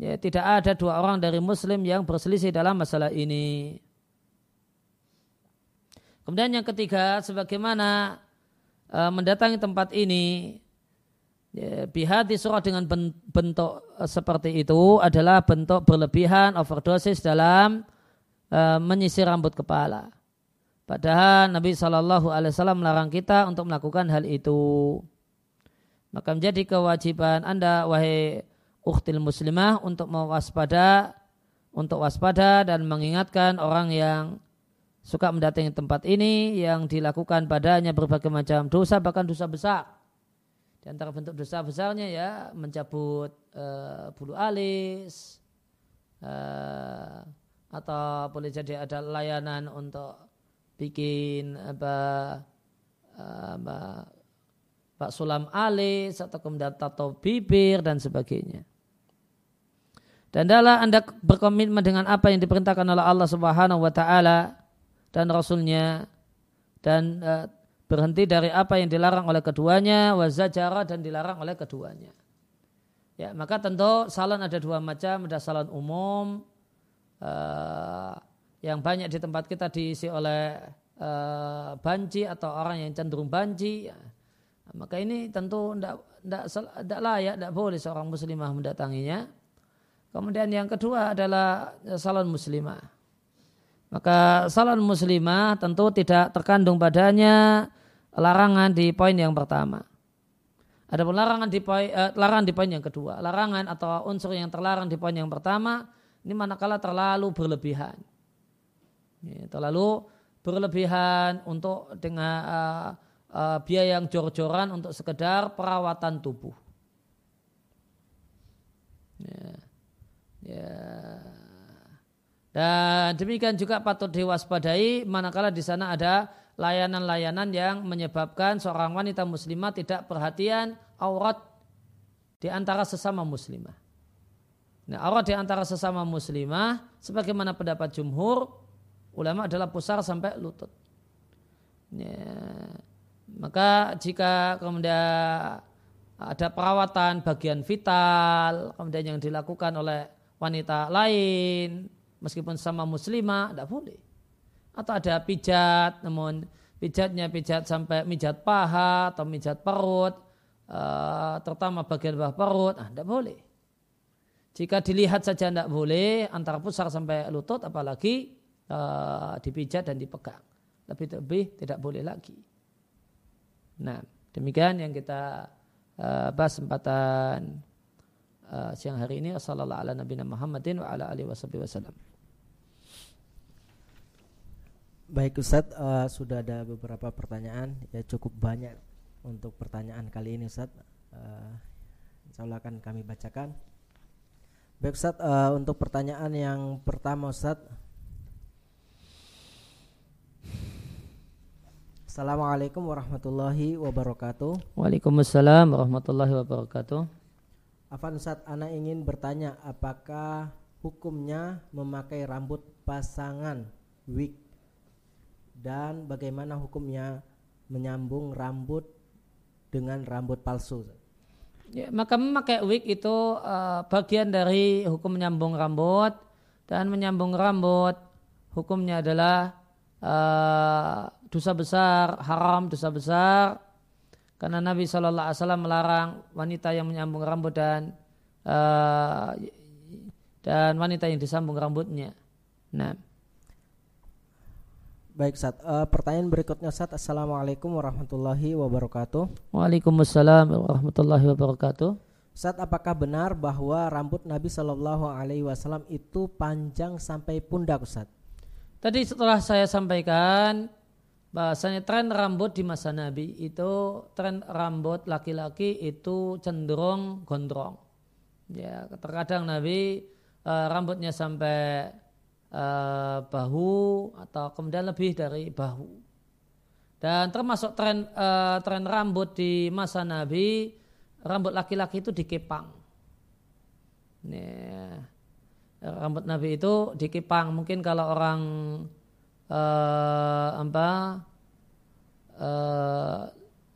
Speaker 1: Ya, tidak ada dua orang dari muslim yang berselisih dalam masalah ini. Kemudian yang ketiga, sebagaimana uh, mendatangi tempat ini Ya, bihati surah dengan bentuk eh, seperti itu adalah bentuk berlebihan overdosis dalam uh, menyisir rambut kepala. Padahal Nabi Shallallahu Alaihi Wasallam melarang kita untuk melakukan hal itu. Maka menjadi kewajiban anda wahai uktil muslimah untuk mewaspada, untuk waspada dan mengingatkan orang yang suka mendatangi tempat ini yang dilakukan padanya berbagai macam dosa bahkan dosa besar di antara bentuk dosa besarnya ya mencabut uh, bulu alis uh, atau boleh jadi ada layanan untuk bikin apa, uh, apa Pak Sulam alis atau kemudian tato bibir dan sebagainya. Dan adalah Anda berkomitmen dengan apa yang diperintahkan oleh Allah Subhanahu wa taala dan rasulnya dan uh, berhenti dari apa yang dilarang oleh keduanya, wazajara dan dilarang oleh keduanya. Ya, maka tentu salon ada dua macam, ada salon umum yang banyak di tempat kita diisi oleh uh, banci atau orang yang cenderung banci. Ya. Maka ini tentu tidak layak, tidak boleh seorang muslimah mendatanginya. Kemudian yang kedua adalah salon muslimah. Maka salon muslimah tentu tidak terkandung padanya larangan di poin yang pertama. Ada pun larangan di poin, eh, larangan di poin yang kedua. Larangan atau unsur yang terlarang di poin yang pertama ini manakala terlalu berlebihan. Terlalu berlebihan untuk dengan uh, uh, biaya yang jor-joran untuk sekedar perawatan tubuh. Ya. Ya. Dan demikian juga patut diwaspadai manakala di sana ada layanan-layanan yang menyebabkan seorang wanita muslimah tidak perhatian aurat di antara sesama muslimah. Nah, aurat di antara sesama muslimah sebagaimana pendapat jumhur ulama adalah pusar sampai lutut. Ya. Maka jika kemudian ada perawatan bagian vital kemudian yang dilakukan oleh wanita lain meskipun sama muslimah tidak boleh atau ada pijat namun pijatnya pijat sampai mijat paha atau mijat perut uh, terutama bagian bawah perut ah tidak boleh jika dilihat saja tidak boleh antara pusar sampai lutut apalagi uh, dipijat dan dipegang lebih-lebih tidak boleh lagi nah demikian yang kita uh, bahas kesempatan uh, siang hari ini Assalamualaikum ala nabiyina Muhammadin wa ala alihi wasallam.
Speaker 2: Baik Ustadz, uh, sudah ada beberapa pertanyaan ya cukup banyak untuk pertanyaan kali ini Ustadz. Uh, insya Allah akan kami bacakan. Baik Ustadz, uh, untuk pertanyaan yang pertama Ustadz. Assalamualaikum warahmatullahi wabarakatuh.
Speaker 1: Waalaikumsalam warahmatullahi wabarakatuh.
Speaker 2: Afan Ustaz, Ana ingin bertanya apakah hukumnya memakai rambut pasangan wig dan bagaimana hukumnya menyambung rambut dengan rambut palsu?
Speaker 1: Ya, maka memakai wig itu uh, bagian dari hukum menyambung rambut dan menyambung rambut hukumnya adalah uh, dosa besar, haram dosa besar karena Nabi Shallallahu Alaihi Wasallam melarang wanita yang menyambung rambut dan uh, dan wanita yang disambung rambutnya. Nah.
Speaker 2: Baik Sat, uh, pertanyaan berikutnya Sat Assalamualaikum warahmatullahi wabarakatuh
Speaker 1: Waalaikumsalam warahmatullahi wabarakatuh
Speaker 2: Sat, apakah benar bahwa rambut Nabi Shallallahu Alaihi Wasallam itu panjang sampai pundak Ustaz?
Speaker 1: Tadi setelah saya sampaikan bahasanya tren rambut di masa Nabi itu tren rambut laki-laki itu cenderung gondrong. Ya, terkadang Nabi uh, rambutnya sampai uh, bahu atau kemudian lebih dari bahu. Dan termasuk tren uh, tren rambut di masa Nabi, rambut laki-laki itu dikepang. Ya, rambut Nabi itu dikepang. Mungkin kalau orang uh, apa uh,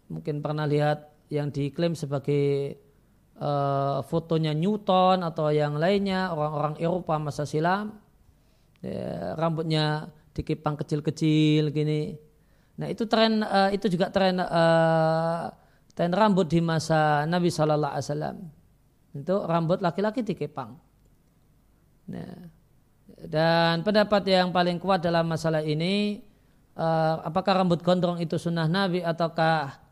Speaker 1: mungkin pernah lihat yang diklaim sebagai uh, fotonya Newton atau yang lainnya orang-orang Eropa masa silam. Ya, rambutnya dikipang kecil-kecil gini. Nah itu tren uh, itu juga tren uh, tren rambut di masa Nabi Shallallahu Alaihi Wasallam. Itu rambut laki-laki dikipang. Nah dan pendapat yang paling kuat dalam masalah ini uh, apakah rambut gondrong itu sunnah Nabi ataukah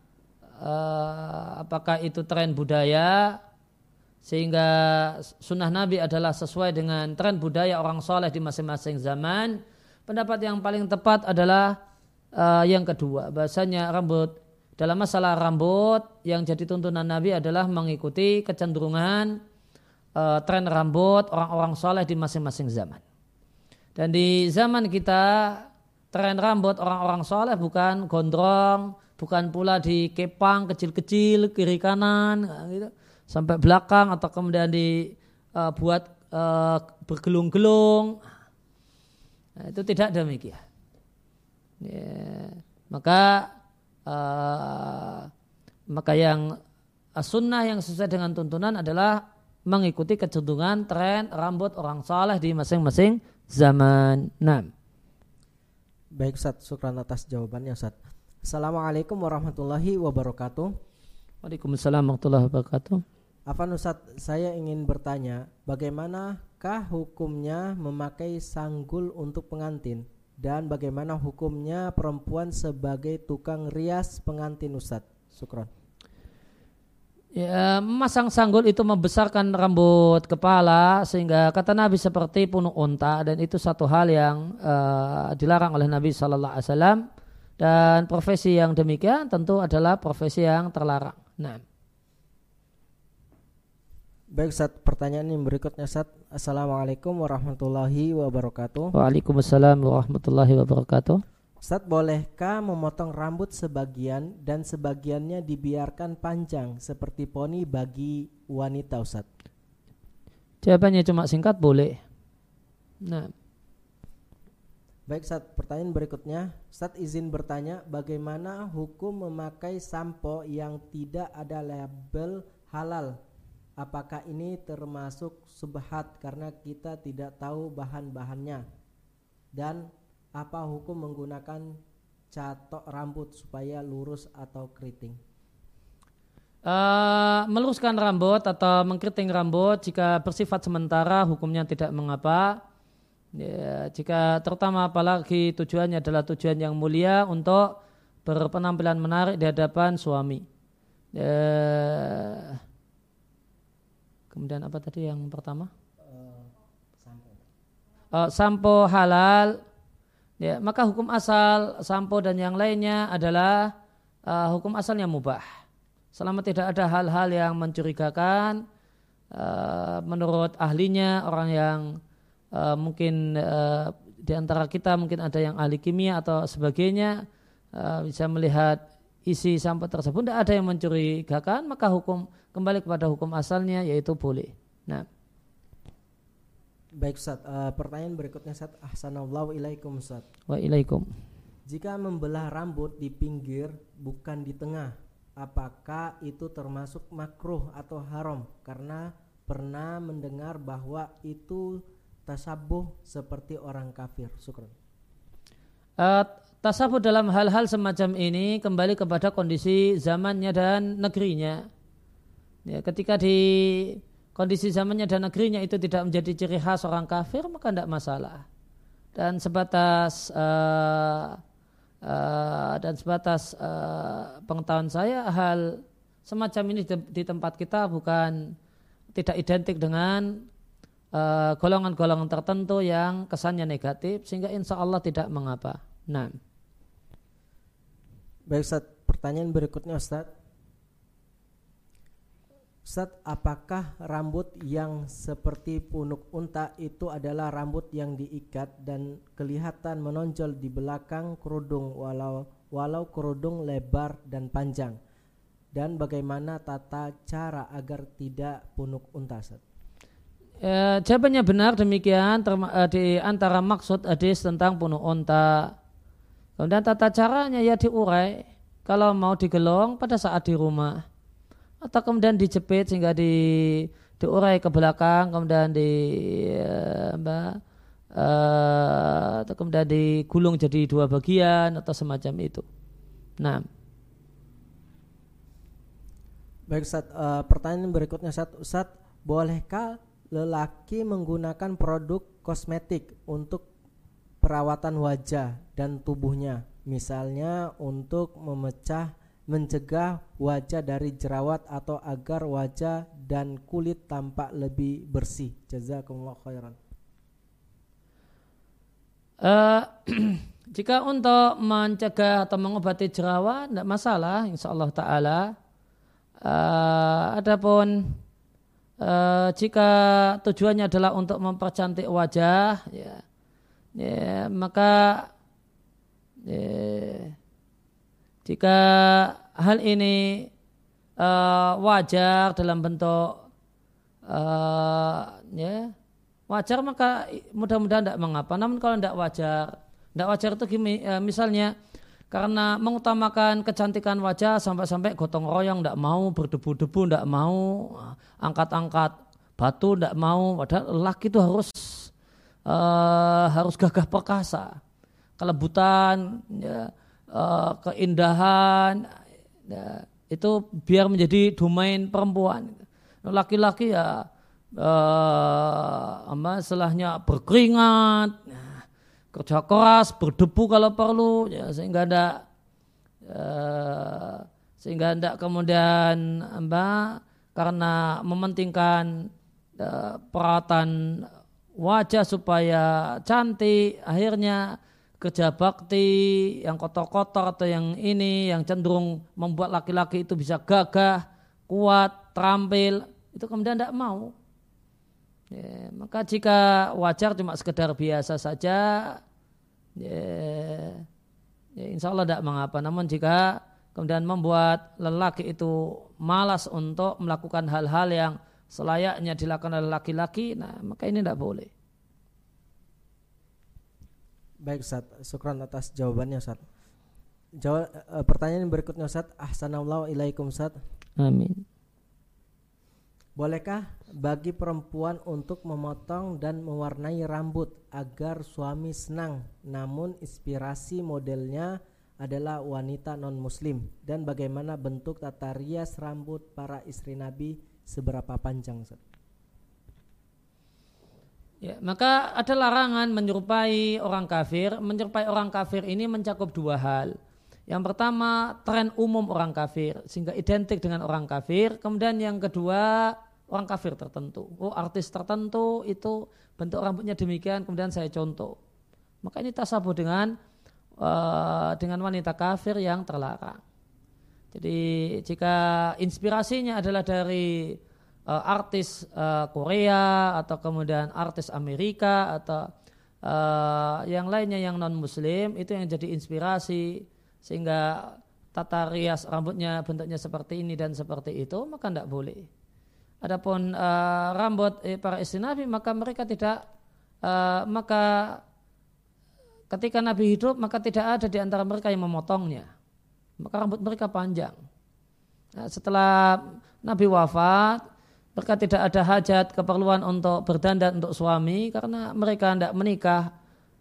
Speaker 1: uh, apakah itu tren budaya sehingga sunnah Nabi adalah sesuai dengan tren budaya orang soleh di masing-masing zaman. Pendapat yang paling tepat adalah uh, yang kedua, bahasanya rambut dalam masalah rambut yang jadi tuntunan Nabi adalah mengikuti kecenderungan uh, tren rambut orang-orang soleh di masing-masing zaman. Dan di zaman kita tren rambut orang-orang soleh bukan gondrong, bukan pula di kepang kecil-kecil kiri kanan gitu, sampai belakang atau kemudian dibuat uh, uh, bergelung-gelung. Nah, itu tidak demikian. Ya, maka uh, maka yang sunnah yang sesuai dengan tuntunan adalah mengikuti kecenderungan tren rambut orang soleh di masing-masing zaman. Nah.
Speaker 2: Baik Ustaz, syukran atas jawabannya Ustaz. Assalamualaikum warahmatullahi wabarakatuh.
Speaker 1: Waalaikumsalam warahmatullahi wabarakatuh.
Speaker 2: Afan Ustaz, saya ingin bertanya, bagaimanakah hukumnya memakai sanggul untuk pengantin? Dan bagaimana hukumnya perempuan sebagai tukang rias pengantin Ustaz? Sukron.
Speaker 1: Ya, memasang sanggul itu membesarkan rambut kepala sehingga kata Nabi seperti punuk unta dan itu satu hal yang uh, dilarang oleh Nabi Shallallahu Alaihi Wasallam dan profesi yang demikian tentu adalah profesi yang terlarang. Nah.
Speaker 2: Baik Ustaz, pertanyaan yang berikutnya Ustaz. Assalamualaikum warahmatullahi wabarakatuh.
Speaker 1: Waalaikumsalam warahmatullahi wabarakatuh.
Speaker 2: Ustaz, bolehkah memotong rambut sebagian dan sebagiannya dibiarkan panjang seperti poni bagi wanita Ustaz?
Speaker 1: Jawabannya cuma singkat boleh. Nah.
Speaker 2: Baik Ustaz, pertanyaan berikutnya. Ustaz izin bertanya bagaimana hukum memakai sampo yang tidak ada label halal apakah ini termasuk subhat karena kita tidak tahu bahan-bahannya dan apa hukum menggunakan catok rambut supaya lurus atau keriting
Speaker 1: uh, meluruskan rambut atau mengkeriting rambut jika bersifat sementara hukumnya tidak mengapa ya, jika terutama apalagi tujuannya adalah tujuan yang mulia untuk berpenampilan menarik di hadapan suami ya, Kemudian apa tadi yang pertama? Uh, sampo. Uh, sampo halal. Ya, maka hukum asal sampo dan yang lainnya adalah uh, hukum asalnya mubah. Selama tidak ada hal-hal yang mencurigakan uh, menurut ahlinya orang yang uh, mungkin uh, di antara kita mungkin ada yang ahli kimia atau sebagainya bisa melihat isi sampo tersebut tidak ada yang mencurigakan maka hukum kembali kepada hukum asalnya yaitu boleh. Nah.
Speaker 2: Baik Ustaz, uh, pertanyaan berikutnya Ustaz. Ahsanallahu ilaikum Ustaz.
Speaker 1: Wa ilaikum.
Speaker 2: Jika membelah rambut di pinggir bukan di tengah, apakah itu termasuk makruh atau haram? Karena pernah mendengar bahwa itu tasabuh seperti orang kafir. Syukran.
Speaker 1: Uh, tasabuh dalam hal-hal semacam ini kembali kepada kondisi zamannya dan negerinya. Ya, ketika di kondisi zamannya dan negerinya itu tidak menjadi ciri khas orang kafir maka tidak masalah. Dan sebatas uh, uh, dan sebatas uh, pengetahuan saya hal semacam ini di, tempat kita bukan tidak identik dengan golongan-golongan uh, tertentu yang kesannya negatif sehingga insya Allah tidak mengapa. Nah.
Speaker 2: Baik Ustaz, pertanyaan berikutnya Ustaz. Ustaz, apakah rambut yang seperti punuk unta itu adalah rambut yang diikat dan kelihatan menonjol di belakang kerudung walau walau kerudung lebar dan panjang? Dan bagaimana tata cara agar tidak punuk unta, Ustaz?
Speaker 1: E, jawabannya benar demikian e, di antara maksud hadis tentang punuk unta. Kemudian tata caranya ya diurai kalau mau digelong pada saat di rumah atau kemudian dijepit sehingga di diurai ke belakang kemudian di uh, uh, atau kemudian digulung jadi dua bagian atau semacam itu. Nah.
Speaker 2: Baik Ustaz, uh, pertanyaan berikutnya Ustaz, Ustaz, bolehkah lelaki menggunakan produk kosmetik untuk perawatan wajah dan tubuhnya, misalnya untuk memecah mencegah wajah dari jerawat atau agar wajah dan kulit tampak lebih bersih. Jazakumullah khairan.
Speaker 1: Uh, jika untuk mencegah atau mengobati jerawat tidak masalah insyaallah taala. Uh, adapun uh, jika tujuannya adalah untuk mempercantik wajah ya, ya maka ya, jika hal ini uh, wajar dalam bentuk uh, ya wajar maka mudah-mudahan tidak mengapa. Namun kalau tidak wajar, tidak wajar itu gini, uh, misalnya karena mengutamakan kecantikan wajah sampai-sampai gotong royong tidak mau berdebu-debu tidak mau angkat-angkat batu tidak mau padahal laki itu harus uh, harus gagah perkasa kelebutan ya, uh, keindahan, ya, itu biar menjadi domain perempuan. Laki-laki ya uh, apa setelahnya berkeringat, ya, kerja keras, berdebu kalau perlu, ya, sehingga ada uh, sehingga tidak kemudian apa karena mementingkan uh, peralatan wajah supaya cantik, akhirnya kerja bakti yang kotor-kotor atau yang ini yang cenderung membuat laki-laki itu bisa gagah, kuat, terampil, itu kemudian tidak mau. Ya, maka jika wajar cuma sekedar biasa saja, ya, ya insya Allah tidak mengapa. Namun jika kemudian membuat lelaki itu malas untuk melakukan hal-hal yang selayaknya dilakukan oleh laki-laki, nah maka ini tidak boleh.
Speaker 2: Baik Ustaz, syukran atas jawabannya Ustaz. Jawab uh, pertanyaan berikutnya Ustaz. Ahsanallahu ilaikum Ustaz.
Speaker 1: Amin.
Speaker 2: Bolehkah bagi perempuan untuk memotong dan mewarnai rambut agar suami senang namun inspirasi modelnya adalah wanita non muslim dan bagaimana bentuk tata rias rambut para istri Nabi seberapa panjang Ustaz?
Speaker 1: Ya, maka ada larangan menyerupai orang kafir. Menyerupai orang kafir ini mencakup dua hal. Yang pertama, tren umum orang kafir sehingga identik dengan orang kafir. Kemudian yang kedua, orang kafir tertentu. Oh, artis tertentu itu bentuk rambutnya demikian, kemudian saya contoh. Maka ini tasabuh dengan uh, dengan wanita kafir yang terlarang. Jadi jika inspirasinya adalah dari uh, artis uh, Korea atau kemudian artis Amerika atau uh, yang lainnya yang non Muslim itu yang jadi inspirasi sehingga tata rias rambutnya bentuknya seperti ini dan seperti itu maka tidak boleh. Adapun uh, rambut eh, para istri Nabi maka mereka tidak uh, maka ketika Nabi hidup maka tidak ada di antara mereka yang memotongnya. Maka rambut mereka panjang. Nah, setelah Nabi wafat, mereka tidak ada hajat keperluan untuk berdandan untuk suami karena mereka tidak menikah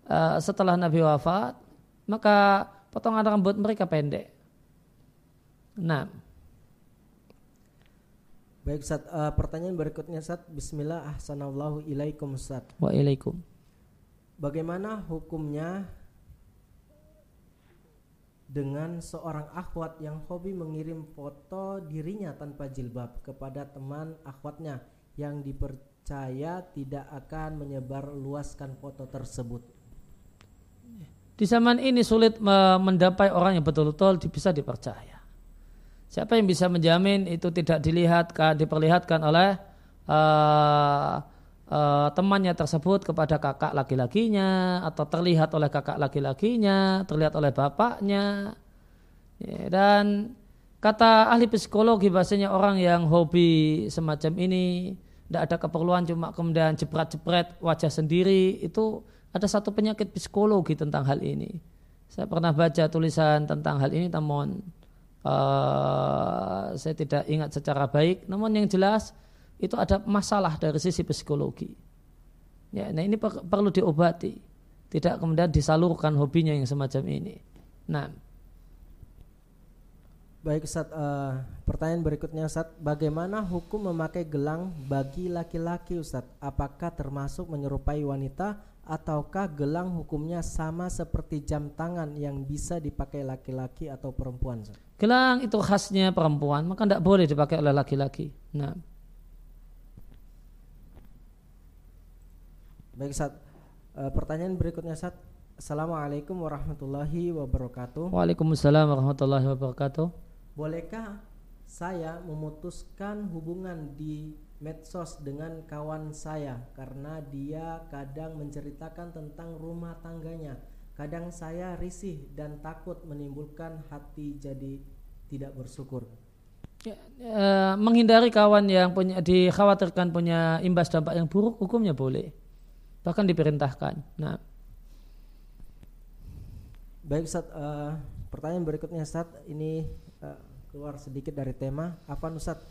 Speaker 1: uh, setelah Nabi wafat maka potongan rambut mereka pendek. Nah.
Speaker 2: Baik Ustaz, uh, pertanyaan berikutnya Ustaz. Bismillah ahsanallahu ilaikum Ustaz.
Speaker 1: Waalaikum.
Speaker 2: Bagaimana hukumnya dengan seorang akhwat yang hobi mengirim foto dirinya tanpa jilbab kepada teman akhwatnya yang dipercaya tidak akan menyebar luaskan foto tersebut.
Speaker 1: Di zaman ini sulit mendapai orang yang betul-betul bisa dipercaya. Siapa yang bisa menjamin itu tidak dilihat, diperlihatkan oleh uh, uh, temannya tersebut kepada kakak laki-lakinya atau terlihat oleh kakak laki-lakinya, terlihat oleh bapaknya. Ya, dan kata ahli psikologi bahasanya orang yang hobi semacam ini tidak ada keperluan cuma kemudian jepret-jepret wajah sendiri itu ada satu penyakit psikologi tentang hal ini. Saya pernah baca tulisan tentang hal ini namun uh, saya tidak ingat secara baik. Namun yang jelas itu ada masalah dari sisi psikologi. Ya, nah ini per perlu diobati, tidak kemudian disalurkan hobinya yang semacam ini. Nah,
Speaker 2: baik Ustaz, uh, pertanyaan berikutnya Ustaz, bagaimana hukum memakai gelang bagi laki-laki Ustaz? Apakah termasuk menyerupai wanita ataukah gelang hukumnya sama seperti jam tangan yang bisa dipakai laki-laki atau perempuan? Ustaz?
Speaker 1: Gelang itu khasnya perempuan, maka tidak boleh dipakai oleh laki-laki. Nah.
Speaker 2: Baik Ustaz. E, pertanyaan berikutnya Ustaz. Assalamualaikum warahmatullahi wabarakatuh.
Speaker 1: Waalaikumsalam warahmatullahi wabarakatuh.
Speaker 2: Bolehkah saya memutuskan hubungan di medsos dengan kawan saya karena dia kadang menceritakan tentang rumah tangganya. Kadang saya risih dan takut menimbulkan hati jadi tidak bersyukur.
Speaker 1: Ya, e, menghindari kawan yang punya dikhawatirkan punya imbas dampak yang buruk hukumnya boleh bahkan diperintahkan. Nah,
Speaker 2: baik Ustaz, uh, pertanyaan berikutnya Ustaz, ini uh, keluar sedikit dari tema. Apa Ustaz?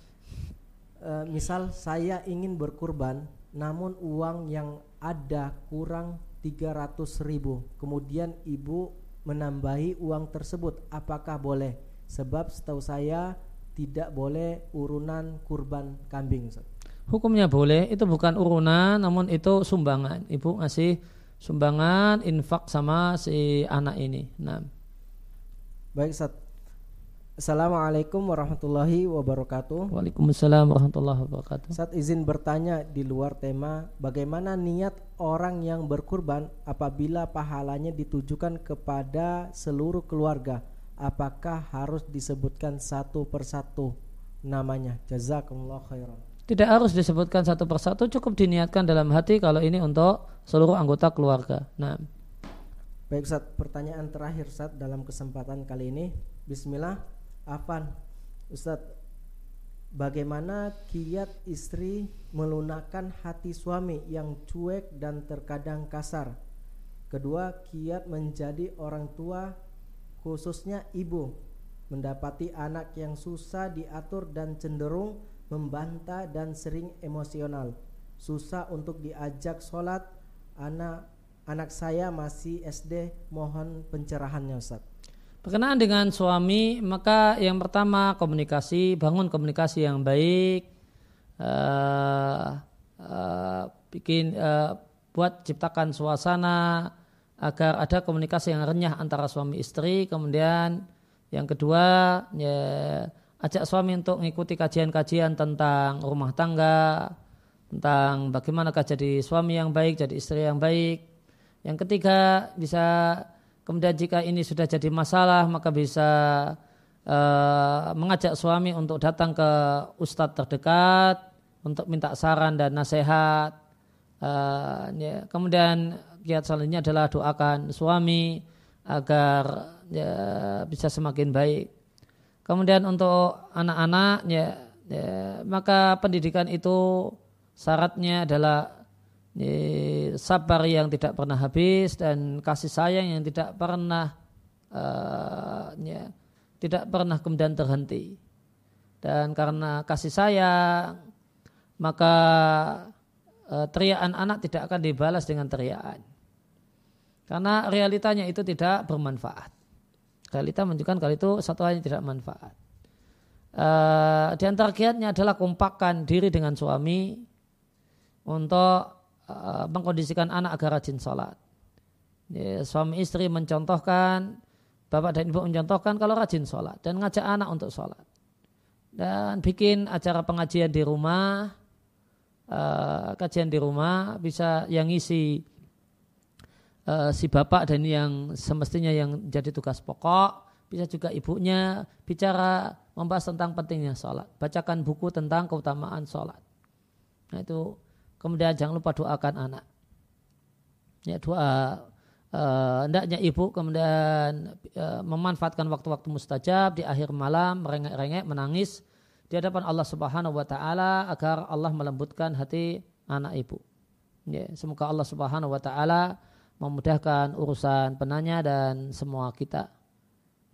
Speaker 2: Uh, misal saya ingin berkurban, namun uang yang ada kurang 300 ribu, kemudian ibu menambahi uang tersebut, apakah boleh? Sebab setahu saya tidak boleh urunan kurban kambing Ustaz.
Speaker 1: Hukumnya boleh, itu bukan urunan namun itu sumbangan. Ibu ngasih sumbangan infak sama si anak ini. Nah.
Speaker 2: Baik Ustaz. Assalamualaikum warahmatullahi wabarakatuh.
Speaker 1: Waalaikumsalam warahmatullahi wabarakatuh.
Speaker 2: Saat izin bertanya di luar tema, bagaimana niat orang yang berkurban apabila pahalanya ditujukan kepada seluruh keluarga? Apakah harus disebutkan satu persatu namanya? Jazakumullah khairan.
Speaker 1: Tidak harus disebutkan satu persatu, cukup diniatkan dalam hati kalau ini untuk seluruh anggota keluarga. Nah.
Speaker 2: Baik Ustaz, pertanyaan terakhir Ustaz dalam kesempatan kali ini. Bismillah. Afan, Ustadz, bagaimana kiat istri melunakkan hati suami yang cuek dan terkadang kasar? Kedua, kiat menjadi orang tua khususnya ibu mendapati anak yang susah diatur dan cenderung membantah dan sering emosional. Susah untuk diajak sholat, anak anak saya masih SD, mohon pencerahannya Ustaz.
Speaker 1: Berkenaan dengan suami, maka yang pertama komunikasi, bangun komunikasi yang baik, uh, uh, bikin uh, buat ciptakan suasana agar ada komunikasi yang renyah antara suami istri. Kemudian yang kedua, ya, ajak suami untuk mengikuti kajian-kajian tentang rumah tangga, tentang bagaimana jadi suami yang baik, jadi istri yang baik. Yang ketiga bisa Kemudian jika ini sudah jadi masalah maka bisa uh, mengajak suami untuk datang ke ustadz terdekat untuk minta saran dan nasihat. Uh, ya. Kemudian kiat selanjutnya adalah doakan suami agar ya, bisa semakin baik. Kemudian untuk anak-anak ya, ya maka pendidikan itu syaratnya adalah sabar yang tidak pernah habis dan kasih sayang yang tidak pernah uh, ya, tidak pernah kemudian terhenti. Dan karena kasih sayang maka uh, teriakan anak tidak akan dibalas dengan teriakan. Karena realitanya itu tidak bermanfaat realita menunjukkan kalau itu satu hal yang tidak manfaat uh, di antara kiatnya adalah kompakkan diri dengan suami untuk uh, mengkondisikan anak agar rajin sholat. Ya, suami istri mencontohkan, bapak dan ibu mencontohkan kalau rajin sholat dan ngajak anak untuk sholat. Dan bikin acara pengajian di rumah, uh, kajian di rumah bisa yang ngisi uh, si bapak dan yang semestinya yang jadi tugas pokok, bisa juga ibunya bicara membahas tentang pentingnya sholat. Bacakan buku tentang keutamaan sholat. Nah itu Kemudian jangan lupa doakan anak. Ya doa uh, ibu kemudian uh, memanfaatkan waktu-waktu mustajab di akhir malam merengek-rengek menangis di hadapan Allah Subhanahu wa taala agar Allah melembutkan hati anak ibu. Ya, semoga Allah Subhanahu wa taala memudahkan urusan penanya dan semua kita.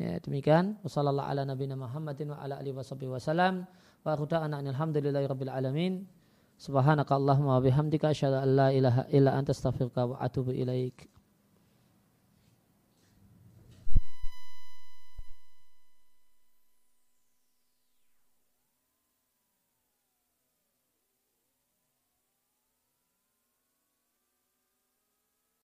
Speaker 1: Ya, demikian. Wassalamualaikum ala nabiyina Muhammadin wa ala alihi wasallam. Wa alhamdulillahi rabbil alamin. Subhanaka Allahumma wa bihamdika asyhadu an la ilaha illa anta astaghfiruka wa atubu ilaik.